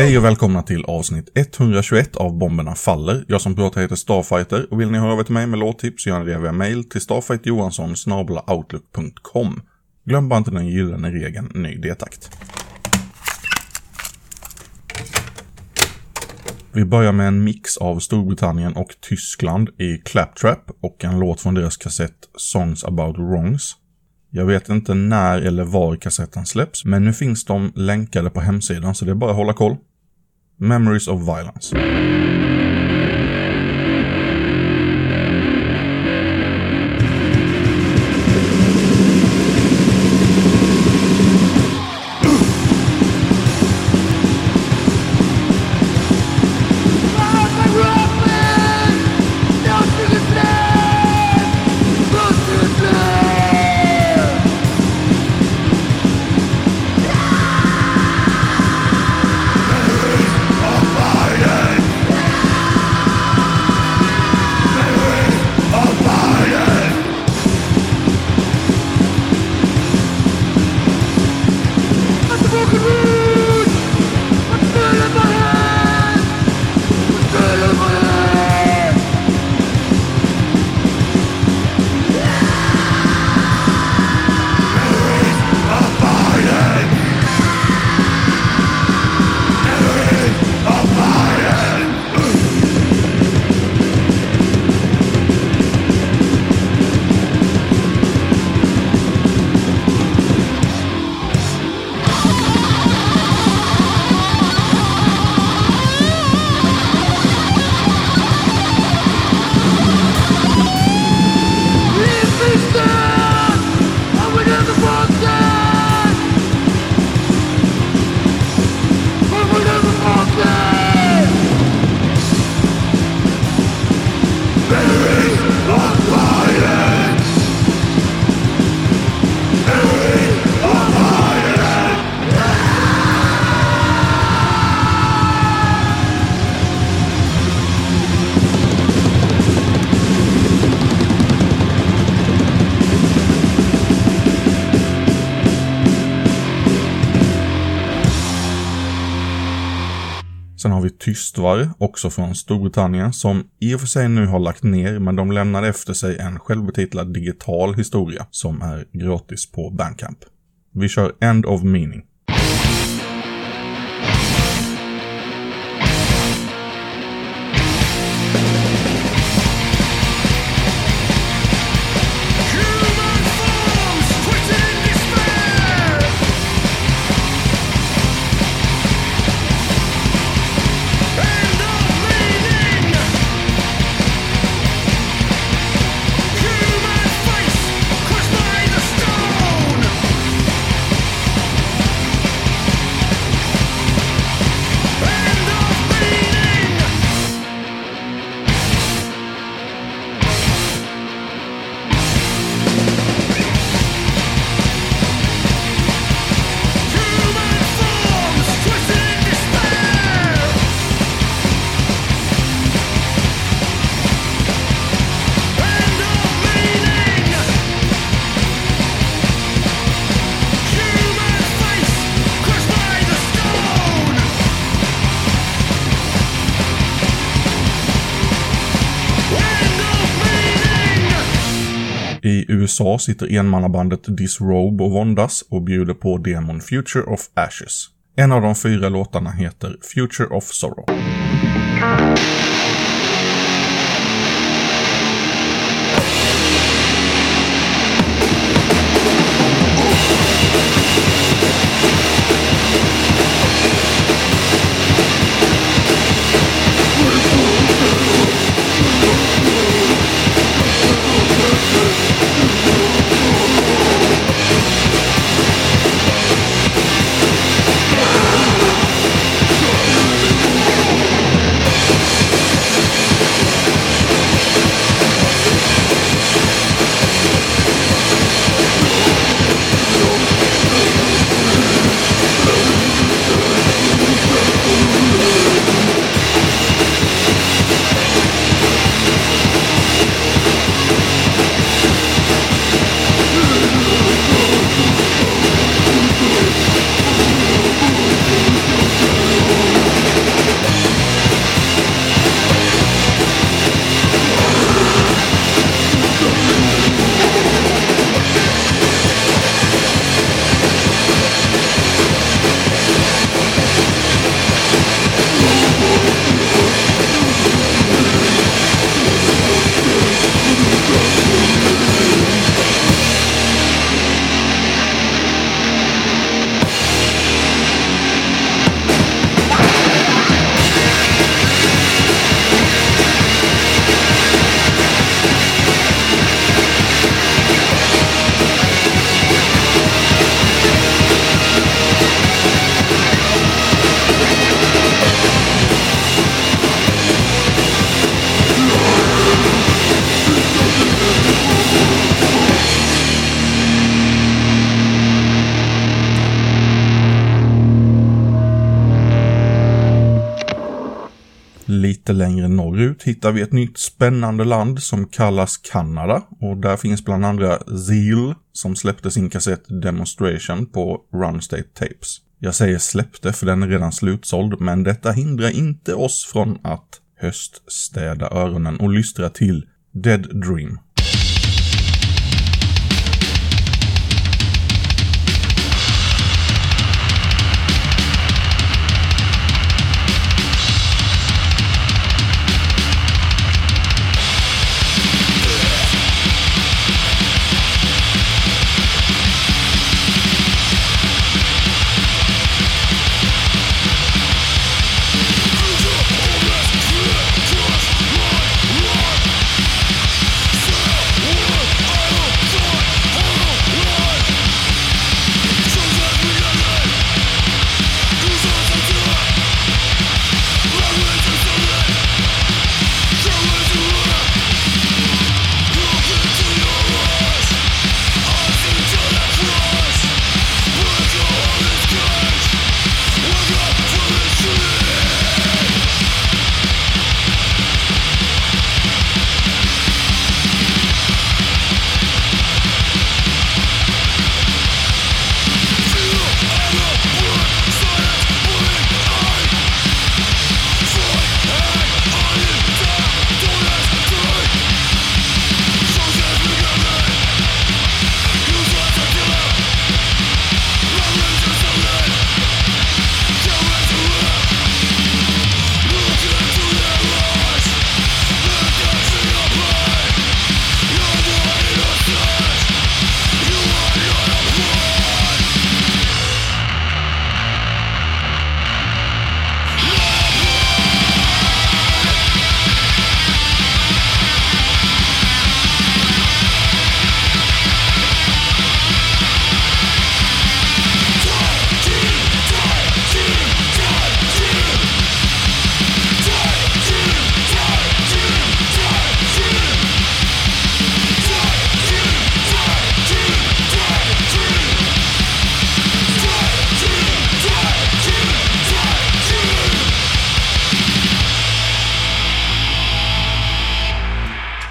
Hej och välkomna till avsnitt 121 av Bomberna Faller. Jag som pratar heter Starfighter och vill ni höra av er till mig med låttips så gör ni det via mail till starfighterjohansson.outlook.com. Glöm bara inte den gyllene regeln ny detakt. Vi börjar med en mix av Storbritannien och Tyskland i Claptrap och en låt från deras kassett Songs about wrongs. Jag vet inte när eller var kassetten släpps, men nu finns de länkade på hemsidan så det är bara att hålla koll. Memories of Violence. Har vi Tystvar, också från Storbritannien, som i och för sig nu har lagt ner, men de lämnade efter sig en självbetitlad digital historia som är gratis på Bandcamp. Vi kör End of Meaning. USA sitter enmannabandet Disrobe och våndas och bjuder på demon Future of Ashes. En av de fyra låtarna heter Future of Sorrow. Lite längre norrut hittar vi ett nytt spännande land som kallas Kanada och där finns bland andra Zeal som släppte sin kassett Demonstration på Runstate Tapes. Jag säger släppte för den är redan slutsåld, men detta hindrar inte oss från att höststäda öronen och lystra till Dead Dream.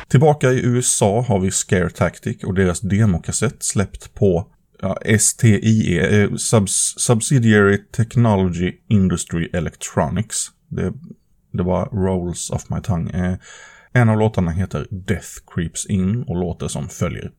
Tillbaka i USA har vi Scare Tactic och deras demokassett släppt på ja, STIE, eh, Subs Subsidiary Technology Industry Electronics. Det, det var Rolls of My Tongue. Eh, en av låtarna heter Death Creeps In och låter som följer.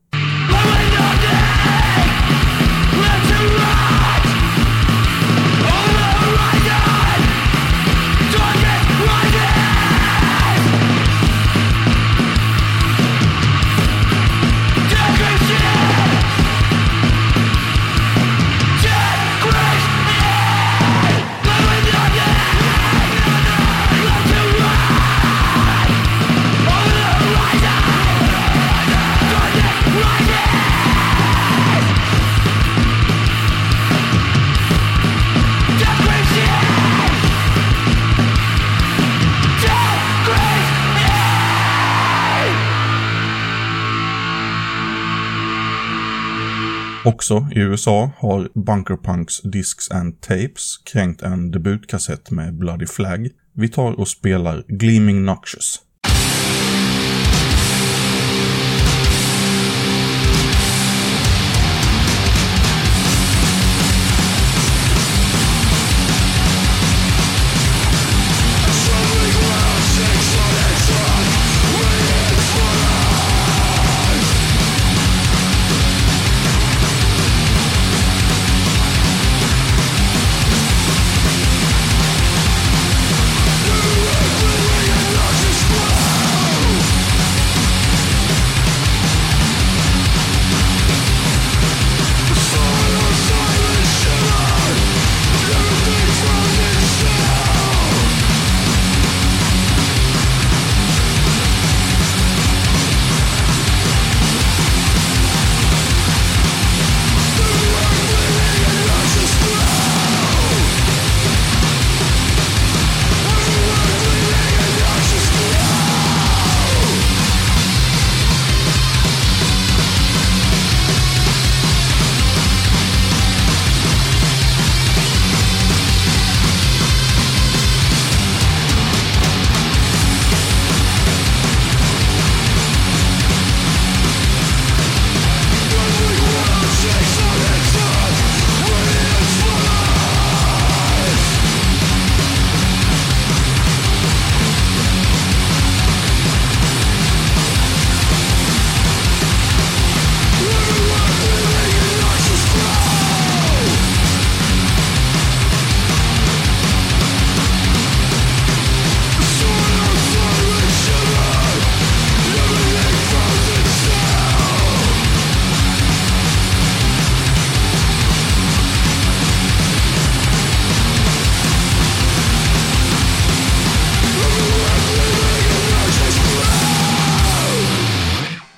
Också i USA har Bunkerpunks Discs and Tapes kränkt en debutkassett med Bloody Flag. Vi tar och spelar Gleaming Noxious